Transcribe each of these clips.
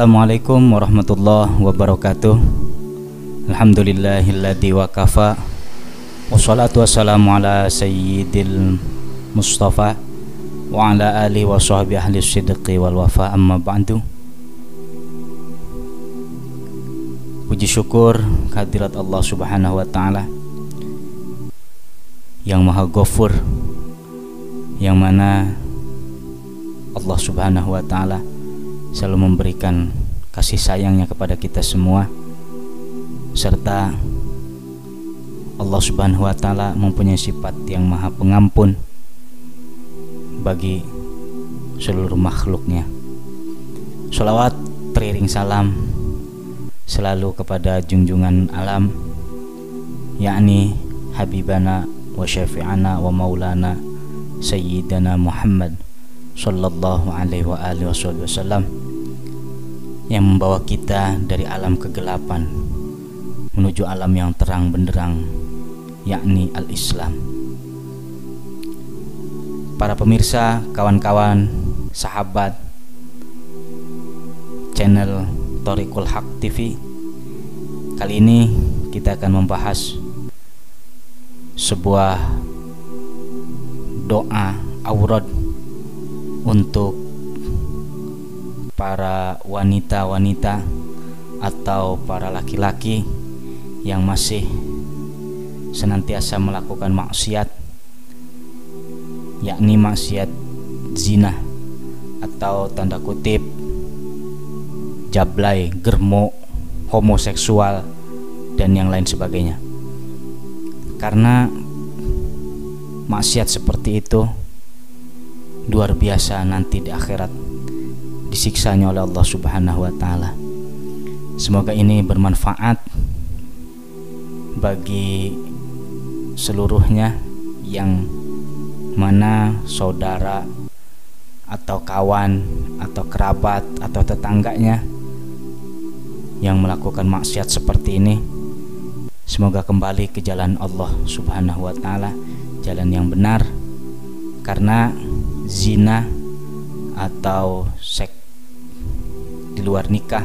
Assalamualaikum warahmatullahi wabarakatuh. Alhamdulillahilladzi wa kafa Wassalatu wassalamu ala sayyidil Mustafa Wa ala alihi wa sahbihi ahli sidqi wal wafa. Amma ba'du. Puji syukur kehadirat Allah subhanahu wa ta'ala. Yang maha ghafur. Yang mana Allah subhanahu wa ta'ala selalu memberikan kasih sayangnya kepada kita semua serta Allah Subhanahu wa taala mempunyai sifat yang maha pengampun bagi seluruh makhluknya. Salawat teriring salam selalu kepada junjungan alam yakni Habibana wa Syafi'ana wa Maulana Sayyidana Muhammad Sallallahu alaihi wa alihi wasallam Yang membawa kita dari alam kegelapan Menuju alam yang terang benderang Yakni al-Islam. Para pemirsa, kawan-kawan, sahabat Channel Torikul Haq TV Kali ini kita akan membahas Sebuah doa aurad untuk para wanita-wanita atau para laki-laki yang masih senantiasa melakukan maksiat yakni maksiat zina atau tanda kutip jablay, germo, homoseksual dan yang lain sebagainya. Karena maksiat seperti itu luar biasa nanti di akhirat disiksanya oleh Allah Subhanahu wa taala. Semoga ini bermanfaat bagi seluruhnya yang mana saudara atau kawan atau kerabat atau tetangganya yang melakukan maksiat seperti ini semoga kembali ke jalan Allah Subhanahu wa taala jalan yang benar karena zina atau seks di luar nikah.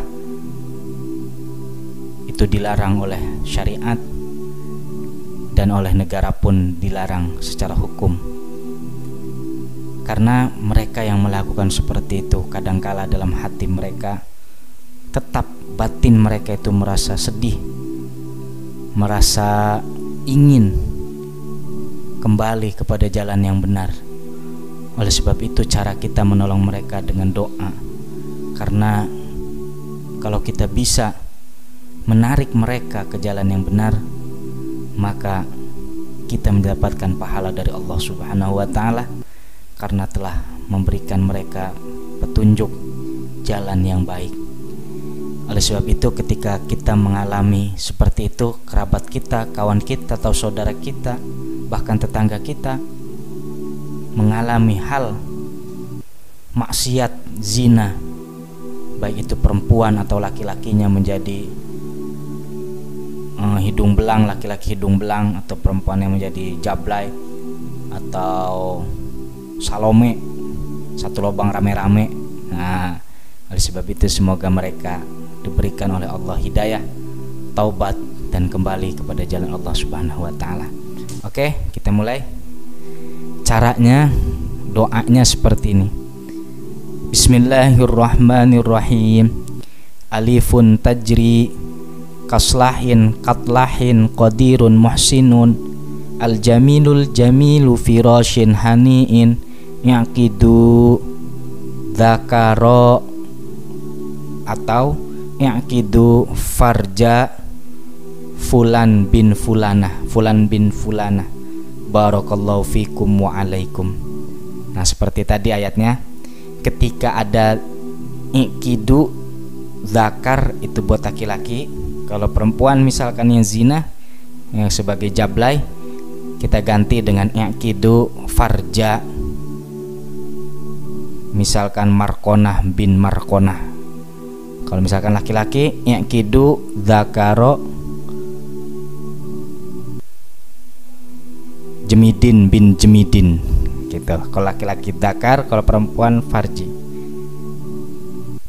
Itu dilarang oleh syariat dan oleh negara pun dilarang secara hukum. Karena mereka yang melakukan seperti itu kadangkala dalam hati mereka tetap batin mereka itu merasa sedih merasa ingin kembali kepada jalan yang benar. Oleh sebab itu cara kita menolong mereka dengan doa. Karena kalau kita bisa menarik mereka ke jalan yang benar Maka kita mendapatkan pahala dari Allah subhanahu wa ta'ala Karena telah memberikan mereka petunjuk jalan yang baik. Oleh sebab itu ketika kita mengalami seperti itu kerabat kita, kawan kita atau saudara kita, bahkan tetangga kita mengalami hal maksiat zina baik itu perempuan atau laki-lakinya menjadi uh, hidung belang laki-laki hidung belang atau perempuan yang menjadi jablay atau salome satu lubang rame-rame. Nah oleh sebab itu semoga mereka diberikan oleh Allah hidayah taubat dan kembali kepada jalan Allah Subhanahu wa taala. Oke, kita mulai. Caranya doanya seperti ini Bismillahirrahmanirrahim. Alifun tajri Kaslahin katlahin qadirun muhsinun. Al-jamilul jamilu firashin haniin. Yaqidu Zakaro Atau Yaqidu farja Fulan bin fulana Fulan bin fulana Barakallahu fikum wa alaikum. Nah seperti tadi ayatnya Ketika ada Ikidu Zakar itu buat laki-laki. Kalau perempuan misalkan yang zina Yang sebagai jablay Kita ganti dengan Ikidu Farja. Misalkan Markonah bin Markonah. Kalau misalkan laki-laki Ikidu Zakaro Jemidin bin Jemidin gitu. Kalau laki-laki dakar kalau perempuan farji.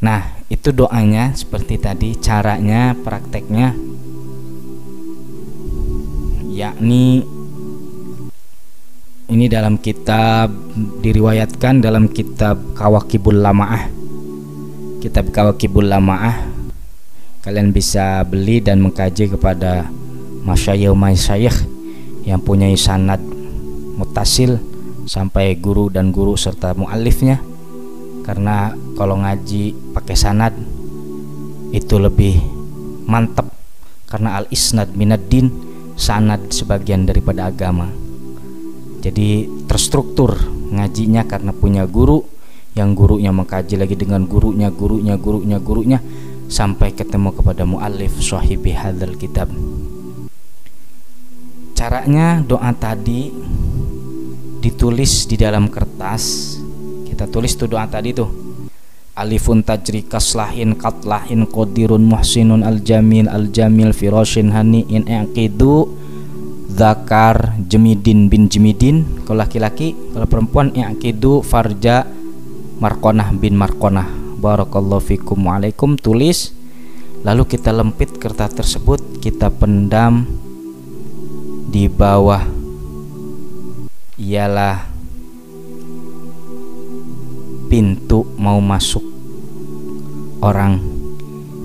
Nah, itu doanya seperti tadi, caranya, prakteknya. Yakni ini dalam kitab diriwayatkan dalam kitab Kawakibul Lamaah. Kitab Kawakibul Lamaah. Kalian bisa beli dan mengkaji kepada masyayikh masyayikh yang punya sanad mutasil sampai guru dan guru serta muallifnya. Karena kalau ngaji pakai sanad itu lebih mantap karena al isnad minaddin sanad sebagian daripada agama. Jadi terstruktur ngajinya karena punya guru yang gurunya mengkaji lagi dengan gurunya gurunya gurunya gurunya sampai ketemu kepada muallif sahibi hadzal kitab. Caranya doa tadi ditulis di dalam kertas. Kita tulis tuh doa tadi tuh. Alifun tajri kaslahin katlahin qadirun muhsinun al jamil al jamil firashin hani in aqidu zakar jemidin bin jemidin. Kalau laki-laki kalau perempuan aqidu farja markonah bin markonah barakallahu fikum. Waalaikum. Tulis. Lalu kita lempit kertas tersebut kita pendam di bawah ialah pintu mau masuk orang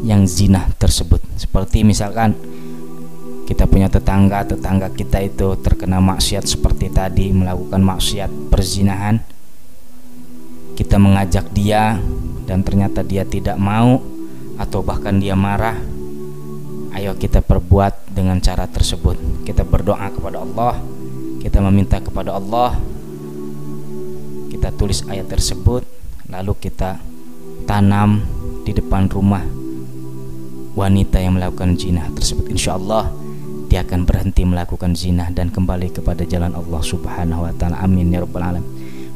yang zina tersebut. Seperti misalkan kita punya tetangga tetangga kita itu terkena maksiat seperti tadi melakukan maksiat perzinahan. Kita mengajak dia dan ternyata dia tidak mau atau bahkan dia marah. Ayo kita perbuat dengan cara tersebut. Kita berdoa kepada Allah kita meminta kepada Allah. Kita tulis ayat tersebut lalu kita tanam di depan rumah wanita yang melakukan zina tersebut. Insya Allah dia akan berhenti melakukan zina dan kembali kepada jalan Allah subhanahu wa ta'ala. Amin ya rabbal alamin.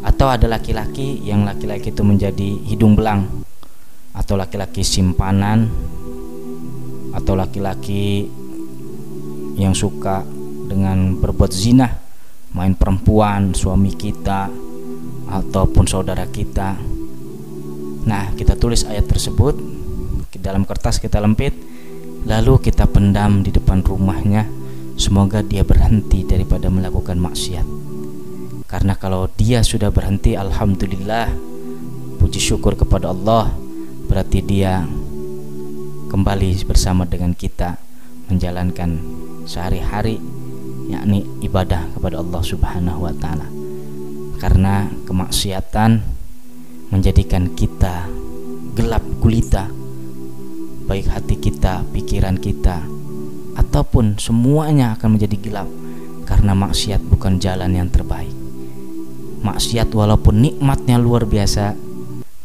Atau ada laki-laki yang laki-laki itu menjadi hidung belang atau laki-laki simpanan atau laki-laki yang suka dengan berbuat zina main perempuan, suami kita ataupun saudara kita. Nah, kita tulis ayat tersebut di dalam kertas kita lempit lalu kita pendam di depan rumahnya. Semoga dia berhenti daripada melakukan maksiat. Karena kalau dia sudah berhenti, alhamdulillah, puji syukur kepada Allah, berarti dia kembali bersama dengan kita menjalankan sehari-hari yakni ibadah kepada Allah Subhanahu wa taala. Karena kemaksiatan menjadikan kita gelap gulita baik hati kita, pikiran kita ataupun semuanya akan menjadi gelap karena maksiat bukan jalan yang terbaik. Maksiat walaupun nikmatnya luar biasa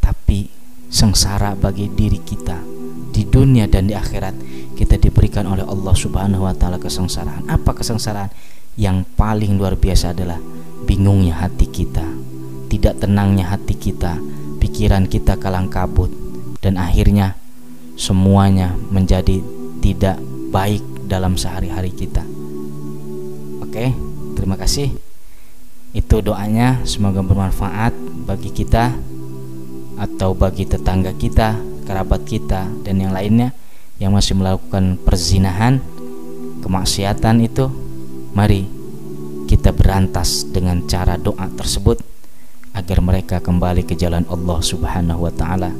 tapi sengsara bagi diri kita di dunia dan di akhirat kita diberikan oleh Allah Subhanahu wa taala kesengsaraan. Apa kesengsaraan? Yang paling luar biasa adalah bingungnya hati kita, tidak tenangnya hati kita, pikiran kita kalang kabut dan akhirnya semuanya menjadi tidak baik dalam sehari-hari kita. Oke, terima kasih. Itu doanya semoga bermanfaat bagi kita atau bagi tetangga kita, kerabat kita dan yang lainnya yang masih melakukan perzinahan, kemaksiatan itu, mari kita berantas dengan cara doa tersebut agar mereka kembali ke jalan Allah Subhanahu wa taala,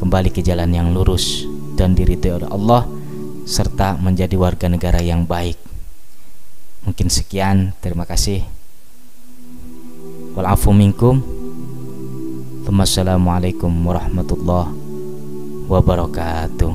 kembali ke jalan yang lurus dan diridhoi oleh Allah serta menjadi warga negara yang baik. Mungkin sekian, terima kasih. Walafu minkum. Wassalamualaikum warahmatullahi wabarakatuh.